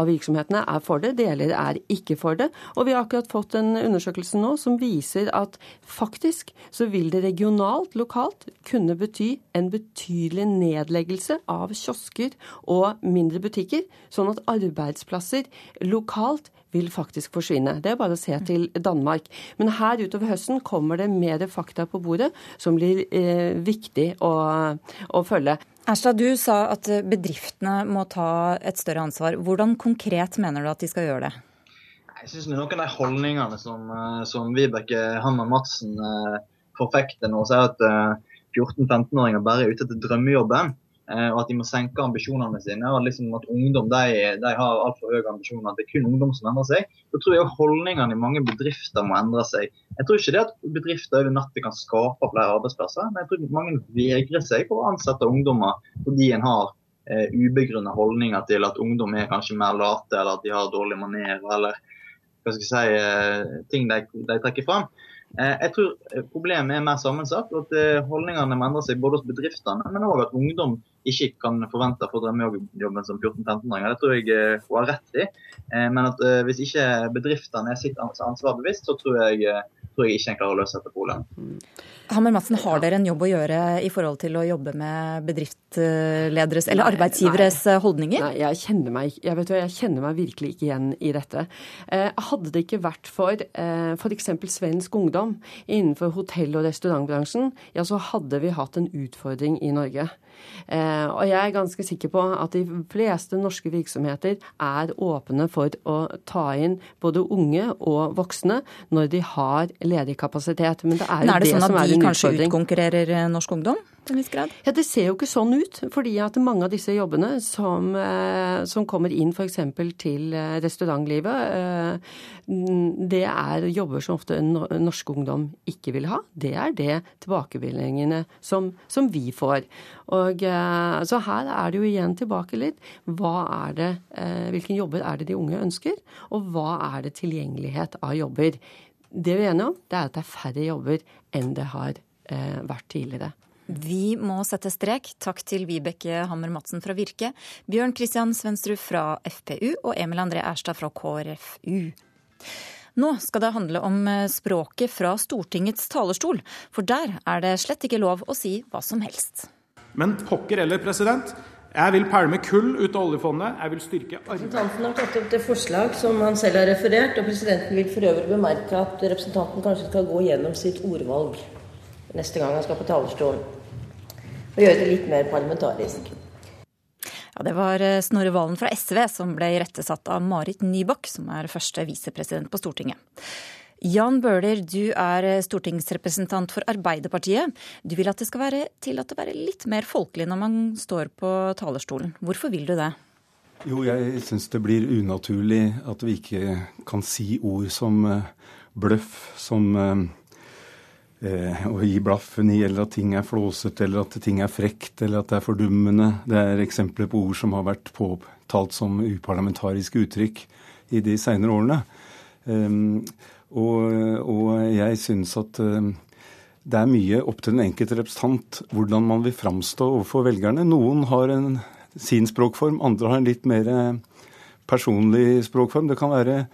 av, virksomhetene er for det, deler er ikke for det. Og vi har akkurat fått en undersøkelse nå som viser at faktisk så vil det regionalt, lokalt, kunne bety en betydelig nedleggelse av kiosker og mindre butikker, sånn at arbeidsplasser lokalt vil faktisk forsvinne. Det er bare å se til Danmark. Men her utover høsten kommer det mer fakta på bordet som blir eh, viktig å, å følge. Erstad, du sa at bedriftene må ta et større ansvar. Hvordan konkret mener du at de skal gjøre det? Jeg synes Noen av de holdningene som, eh, som Vibeke Hammer Madsen eh, forfekter nå, sier er at 14-15-åringer eh, bare er ute etter drømmejobben. Eh, og at de må senke ambisjonene sine. og liksom At ungdom de, de har altfor høye ambisjoner. Det er kun ungdom som endrer seg. Da tror jeg holdningene i mange bedrifter må endre seg. Jeg tror ikke det at bedrifter over natta kan skape flere arbeidsplasser, men jeg tror mange vegrer seg for å ansette ungdommer fordi en har eh, ubegrunna holdninger til at ungdom er kanskje mer late, eller at de har dårlige manerer, eller hva skal jeg si, eh, ting de, de trekker fram. Eh, jeg tror problemet er mer sammensatt, at eh, holdningene må endre seg både hos bedriftene, men òg at ungdom ikke kan forvente å få drømmejobben som 14-15-åringer. Det tror jeg eh, hun har rett i. Men at hvis ikke bedriftene er sitt ansvar bevisst, så tror jeg, tror jeg ikke en klarer å løse dette problemet. Hammer Madsen, har dere en jobb å gjøre i forhold til å jobbe med bedriftslederes eller nei, arbeidsgiveres nei, holdninger? Nei, jeg kjenner, meg, jeg, vet, jeg kjenner, meg, virkelig ikke igjen i dette. Eh, hadde det ikke vært for eh, f.eks. svensk ungdom innenfor hotell- og restaurantbransjen, ja, så hadde vi hatt en utfordring i Norge. Eh, og jeg er ganske sikker på at de fleste norske virksomheter er åpne for å ta inn både unge og voksne når de har ledig kapasitet. Men det er, Men er det, det sånn at de kanskje utkonkurrerer eh, norsk ungdom? til en viss grad? Ja, Det ser jo ikke sånn ut. fordi at mange av disse jobbene som, eh, som kommer inn f.eks. til eh, restaurantlivet, det er jobber som ofte norsk ungdom ikke vil ha. Det er det tilbakemeldingene som, som, vi får. Og, så her er det jo igjen tilbake litt. Hva er det, hvilke jobber er det de unge ønsker, og hva er det tilgjengelighet av jobber? Det vi er enige om, det er at det er færre jobber enn det har vært tidligere. Vi må sette strek. Takk til Vibeke Hammer Madsen fra Virke, Bjørn Christian Svendsrud fra FPU og Emil André Erstad fra KrFU. Nå skal det handle om eh, språket fra Stortingets talerstol, for der er det slett ikke lov å si hva som helst. Men pokker eller, president. Jeg vil pælme kull ut av oljefondet. Jeg vil styrke Representanten har tatt opp det forslag som han selv har referert, og presidenten vil for øvrig bemerke at representanten kanskje skal gå gjennom sitt ordvalg neste gang han skal på talerstolen og gjøre det litt mer parlamentarisk. Ja, Det var eh, Snorre Valen fra SV som ble irettesatt av Marit Nybakk, som er første visepresident på Stortinget. Jan Bøhler, du er eh, stortingsrepresentant for Arbeiderpartiet. Du vil at det skal være tillatt å være litt mer folkelig når man står på talerstolen. Hvorfor vil du det? Jo, jeg syns det blir unaturlig at vi ikke kan si ord som eh, bløff, som eh, å gi blaffen i, eller at ting er flåsete, eller at ting er frekt, eller at det er fordummende. Det er eksempler på ord som har vært påtalt som uparlamentariske uttrykk i de seinere årene. Um, og, og, jeg synes at um, det er mye opp til den enkelte representant hvordan man vil framstå overfor velgerne. Noen har en, sin språkform, andre har en litt mer eh, personlig språkform. Det kan være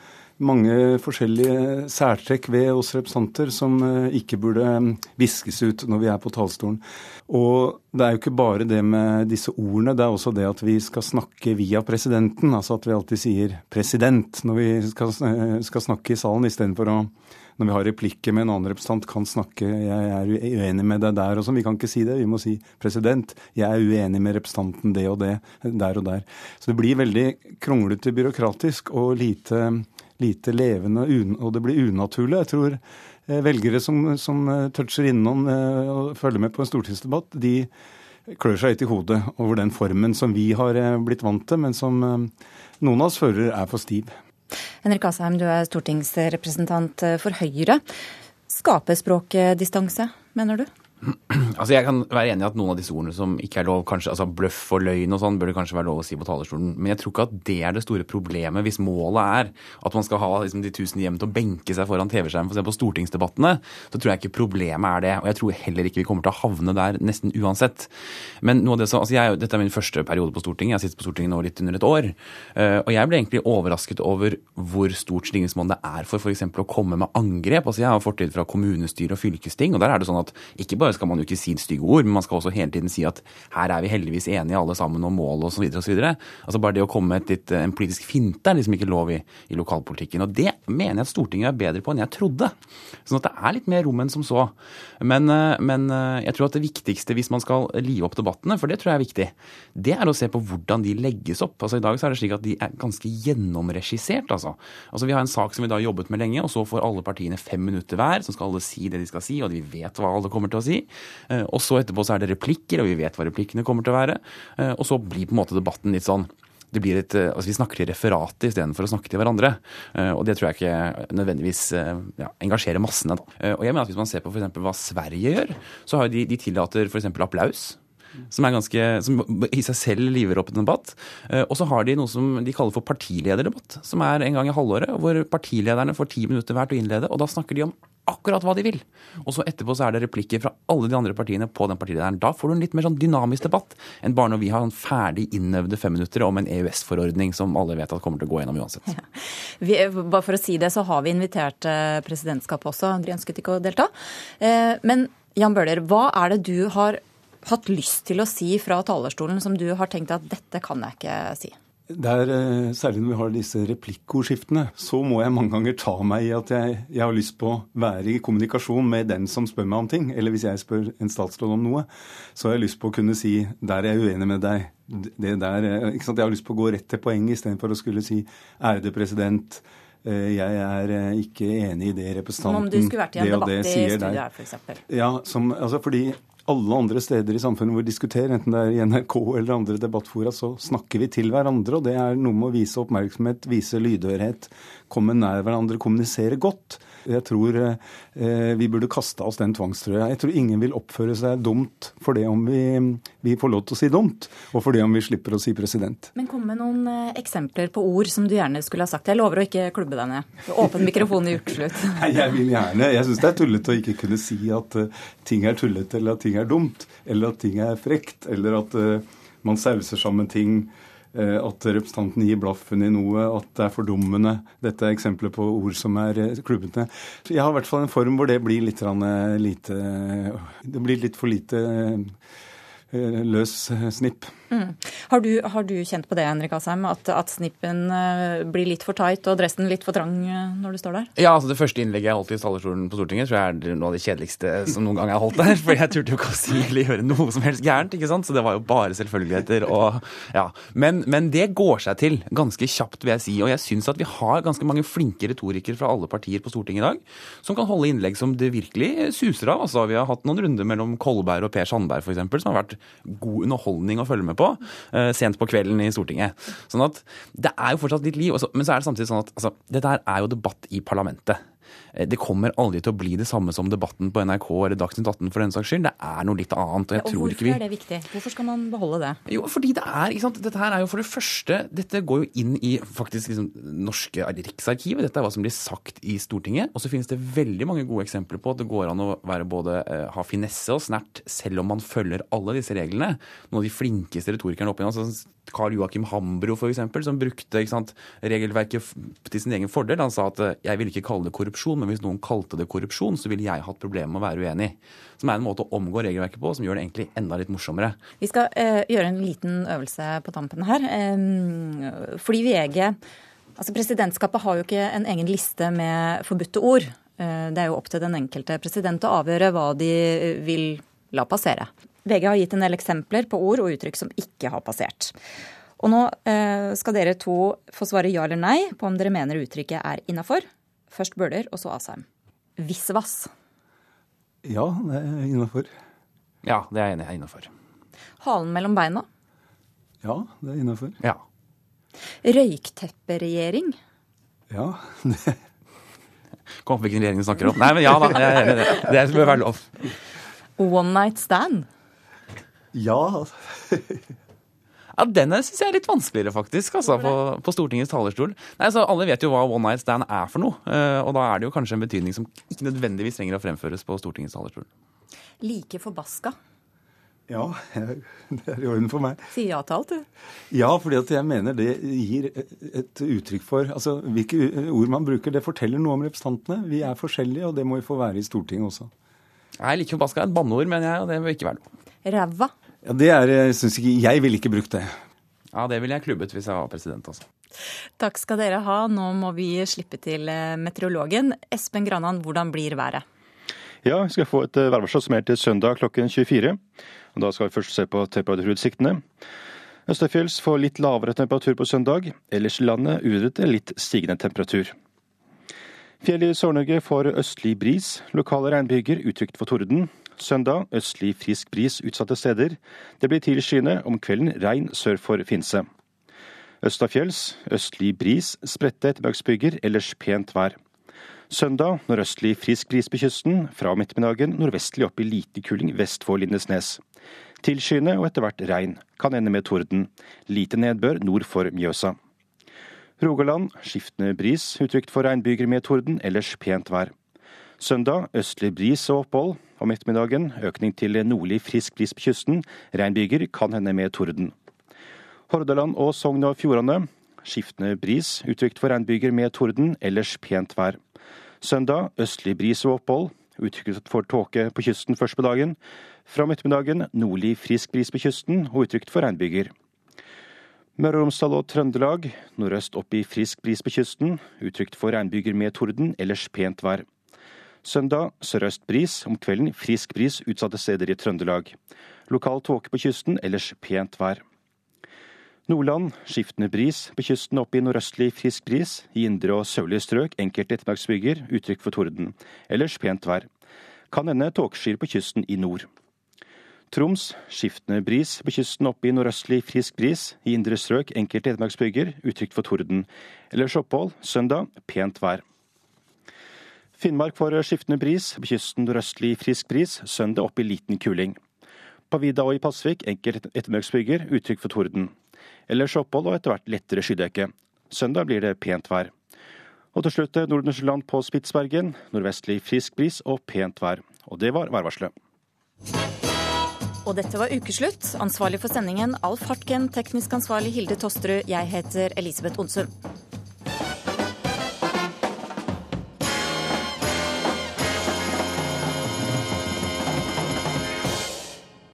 mange forskjellige særtrekk ved oss representanter som eh, ikke burde mm, viskes ut når vi er på talerstolen. Og det er jo ikke bare det med disse ordene, det er også det at vi skal snakke via presidenten. Altså at vi alltid sier 'president' når vi skal, eh, skal snakke i salen, istedenfor å når vi har replikker med en annen representant, kan snakke 'jeg er uenig med deg der' og sånn. Vi kan ikke si det. Vi må si 'president, jeg er uenig med representanten det og det', der og der. Så det blir veldig kronglete byråkratisk og lite lite levende, og det blir unaturlig. Jeg tror eh, velgere som, som eh, toucher innom eh, og følger med på en stortingsdebatt, de klør seg litt i hodet over den formen som vi har blitt vant til, men som noen av oss fører er for stiv. Henrik Asheim, du er stortingsrepresentant for Høyre. Skaper språket distanse, mener du? Altså Jeg kan være enig i at noen av disse ordene som ikke er lov, kanskje, altså bløff og løgn og sånn, bør det kanskje være lov å si på talerstolen. Men jeg tror ikke at det er det store problemet hvis målet er at man skal ha liksom, de tusen hjem til å benke seg foran TV-skjermen for å se på stortingsdebattene. Så tror jeg ikke problemet er det. Og jeg tror heller ikke vi kommer til å havne der nesten uansett. Men noe av det som, altså jeg, Dette er min første periode på Stortinget. Jeg har sittet på Stortinget nå litt under et år. Eh, og jeg ble egentlig overrasket over hvor stort stillingsmål det er for f.eks. å komme med angrep. Altså Jeg har fortid fra kommunestyre og fylkesting, og der er det sånn at ikke bare skal man jo ikke si stygge ord, men man skal også hele tiden si at her er vi heldigvis enige alle sammen om mål osv. osv. Altså bare det å komme med litt, en politisk finte er liksom ikke lov i, i, lokalpolitikken. Og det mener jeg at Stortinget er bedre på enn jeg trodde. Sånn at det er litt mer rom enn som så. Men, eh, men eh, jeg tror at det viktigste hvis man skal live opp debattene, for det tror jeg er viktig, det er å se på hvordan de legges opp. Altså I dag så er det slik at de er ganske gjennomregissert, altså. altså. Vi har en sak som vi da har jobbet med lenge, og så får alle partiene fem minutter hver, så skal alle si det de skal si, og de vet hva alle kommer til å si. Eh, og så etterpå så er det replikker, og vi vet hva replikkene kommer til å være. Eh, og så blir på en måte debatten litt sånn det blir et, eh, altså Vi snakker til referatet istedenfor å snakke til hverandre. Og det tror jeg ikke nødvendigvis ja, engasjerer massene. Da. Og jeg mener at Hvis man ser på for hva Sverige gjør, så har de, de tillater f.eks. applaus som, ganske, som i seg selv liver opp en debatt. Eh, og så har de noe som de kaller for partilederdebatt, som er en gang i halvåret, hvor partilederne får ti minutter hver til å innlede, og da snakker de om akkurat hva de vil. Og så etterpå så er det replikker fra alle de andre partiene på den partilederen. Da får du en litt mer sånn dynamisk debatt enn bare når vi har en ferdig innøvde fem minutter om en EØS-forordning som alle vet at kommer til å gå gjennom uansett. Ja. Vi, bare for å si det, så har vi invitert eh, presidentskapet også. De ønsket ikke å delta. Eh, men Jan Bøhler, hva er det du har hatt lyst til å si fra talerstolen som du har tenkt at dette kan jeg ikke si? Det er, eh, Særlig når vi har disse replikkordskiftene, så må jeg mange ganger ta meg i at jeg, jeg, har lyst på å være i kommunikasjon med den som spør meg om ting. Eller hvis jeg spør en statsråd om noe, så har jeg lyst på å kunne si der er jeg uenig med deg. Det der, eh, ikke sant? Jeg har lyst på å gå rett til poenget istedenfor å skulle si ærede president. Eh, jeg er ikke enig i det representanten Som om du skulle vært i en debatt i studio her, f.eks.? Ja, som, altså fordi alle andre steder i samfunnet hvor vi diskuterer, enten det er i NRK eller andre debattfora, så snakker vi til hverandre. Og det er noe med å vise oppmerksomhet, vise lydhørhet, komme nær hverandre, kommunisere godt. Jeg tror eh, vi burde kaste oss den tvangstrøya. Jeg tror ingen vil oppføre seg dumt for det om vi, vi, får lov til å si dumt, og for det om vi slipper å si president. Men kom med noen eh, eksempler på ord som du gjerne skulle ha sagt. Jeg lover å ikke klubbe deg ned. Åpen mikrofon i ukeslutt. Nei, jeg vil gjerne. Jeg syns det er tullete å ikke kunne si at uh, ting er tullete, eller at ting er dumt, eller at ting er frekt, eller at man sauser sammen ting Eh, at representanten gir blaffen i noe, at det er fordummende. Dette er eksempler på ord som er eh, klubbete. Jeg har i hvert fall en form hvor det blir litt eh, lite Det blir litt for lite løs snipp. Mm. Har, du, har, du, kjent på det, Henrik Asheim, at, at, snippen uh, blir litt for tight og dressen litt for trang uh, når du står der? Ja, altså det første innlegget jeg holdt i talerstolen på Stortinget, tror jeg er noe av det kjedeligste som noen gang jeg har holdt der. For jeg turte jo ikke å si eller gjøre noe som helst gærent, ikke sant. Så det var jo bare selvfølgeligheter og ja. Men, men det går seg til ganske kjapt, vil jeg si. Og jeg syns at vi har ganske mange flinke retorikere fra alle partier på Stortinget i dag som kan holde innlegg som det virkelig suser av. Altså, vi har hatt noen runder mellom Kolberg og Per Sandberg f.eks. som har vært god underholdning å følge med på uh, sent på kvelden i Stortinget. Sånn at det er jo fortsatt litt liv. men så er det samtidig sånn at altså, dette her er jo debatt i parlamentet. Eh, det kommer aldri til å bli det samme som debatten på NRK eller Dagsnytt 18 for den saks skyld. Det er noe litt annet. og jeg og tror ikke vi... Hvorfor er det viktig? Hvorfor skal man beholde det? Jo, fordi det er, ikke sant? Dette her er jo for det første Dette går jo inn i faktisk liksom norske Riksarkivet. Dette er hva som blir sagt i Stortinget. Og så finnes det veldig mange gode eksempler på at det går an å være både eh, ha finesse og snert selv om man følger alle disse reglene. Noen av de flinkeste retorikerne opp igjen. Altså, Karl Joakim Hambro, f.eks., som brukte sant, regelverket til sin egen fordel. Han sa at eh, jeg vil ikke kalle det korrupsjon, men hvis noen kalte det korrupsjon, så ville jeg hatt problemer med å være uenig. Som er en måte å omgå regelverket på, som gjør det egentlig enda litt morsommere. Vi skal eh, gjøre en liten øvelse på tampen her. Eh, fordi VG Altså Presidentskapet har jo ikke en egen liste med forbudte ord. Eh, det er jo opp til den enkelte president å avgjøre hva de vil la passere. VG har gitt en del eksempler på ord og uttrykk som ikke har passert. Og nå eh, skal dere to få svare ja eller nei på om dere mener uttrykket er innafor. Først Bøhler, og så Asheim. Visvas. Ja, det er innafor. Ja, det er jeg enig i. Innafor. Halen mellom beina. Ja, det er innafor. Ja. Røyktepperegjering. Ja, det Kom på hvilken regjering du snakker om. Nei, men ja da, jeg er enig i det. Det bør være lov. One night stand. Ja. Ja, Den syns jeg er litt vanskeligere, faktisk, altså, på, på, Stortingets talerstol. Nei, så Alle vet jo hva one night stand er for noe, eh, og da er det jo kanskje en betydning som ikke nødvendigvis trenger å fremføres på Stortingets talerstol. Like forbaska. Ja, det er i orden for meg. Si ja til alt, du. Ja, fordi at jeg mener det gir et uttrykk for altså Hvilke ord man bruker, det forteller noe om representantene. Vi er forskjellige, og det må vi få være i Stortinget også. Jeg liker forbaska er et banneord, mener jeg, og det bør ikke være noe. Ræva. Ja, det er, jeg synes ikke, jeg ville ikke brukt det. Ja, det ville jeg klubbet hvis jeg var president, altså. Takk skal dere ha. Nå må vi slippe til eh, meteorologen. Espen Granan, hvordan blir været? Ja, vi skal få et eh, værvarsel som er til søndag klokken 24. Og Da skal vi først se på temperaturutsiktene. Østafjells får litt lavere temperatur på søndag. Ellers i landet uret litt stigende temperatur. Fjellet i Sør-Norge får østlig bris. Lokale regnbyger utrygt for torden. Søndag østlig frisk bris utsatte steder. Det blir tilskyende, om kvelden regn sør for Finse. Østafjells østlig bris, spredte ettermiddagsbyger, ellers pent vær. Søndag nordøstlig frisk bris på kysten, fra om ettermiddagen nordvestlig opp i lite kuling vest for Lindesnes. Tilskyende og etter hvert regn. Kan ende med torden. Lite nedbør nord for Mjøsa. Rogaland skiftende bris, utrygt for regnbyger med torden, ellers pent vær. Søndag østlig bris og opphold. Om ettermiddagen økning til nordlig frisk bris på kysten. Regnbyger kan hende med torden. Hordaland og Sogn og Fjordane. Skiftende bris, utrygt for regnbyger med torden, ellers pent vær. Søndag østlig bris og opphold. Utrygt for tåke på kysten først på dagen. Fra om ettermiddagen nordlig frisk bris på kysten og utrygt for regnbyger. Møre og Romsdal og Trøndelag nordøst opp i frisk bris på kysten. Utrygt for regnbyger med torden, ellers pent vær. Søndag sørøst bris, om kvelden frisk bris utsatte steder i Trøndelag. Lokal tåke på kysten, ellers pent vær. Nordland skiftende bris, på kysten opp i nordøstlig frisk bris. I indre og sørlige strøk enkelte ettermiddagsbyger, uttrykk for torden. Ellers pent vær. Kan hende tåkeskyer på kysten i nord. Troms skiftende bris, på kysten opp i nordøstlig frisk bris. I indre strøk enkelte ettermiddagsbyger, uttrykt for torden. Ellers opphold. Søndag pent vær. Finnmark får skiftende bris, kysten nordøstlig frisk bris. Søndag opp i liten kuling. På vidda og i Pasvik enkelte ettermiddagsbyger, uttrykk for torden. Ellers opphold og etter hvert lettere skydekke. Søndag blir det pent vær. Og til slutt Nordensjøland på Spitsbergen. Nordvestlig frisk bris og pent vær. Og det var værvarselet. Og dette var ukeslutt. Ansvarlig for sendingen Alf Hartken, teknisk ansvarlig Hilde Tosterud. Jeg heter Elisabeth Onsum.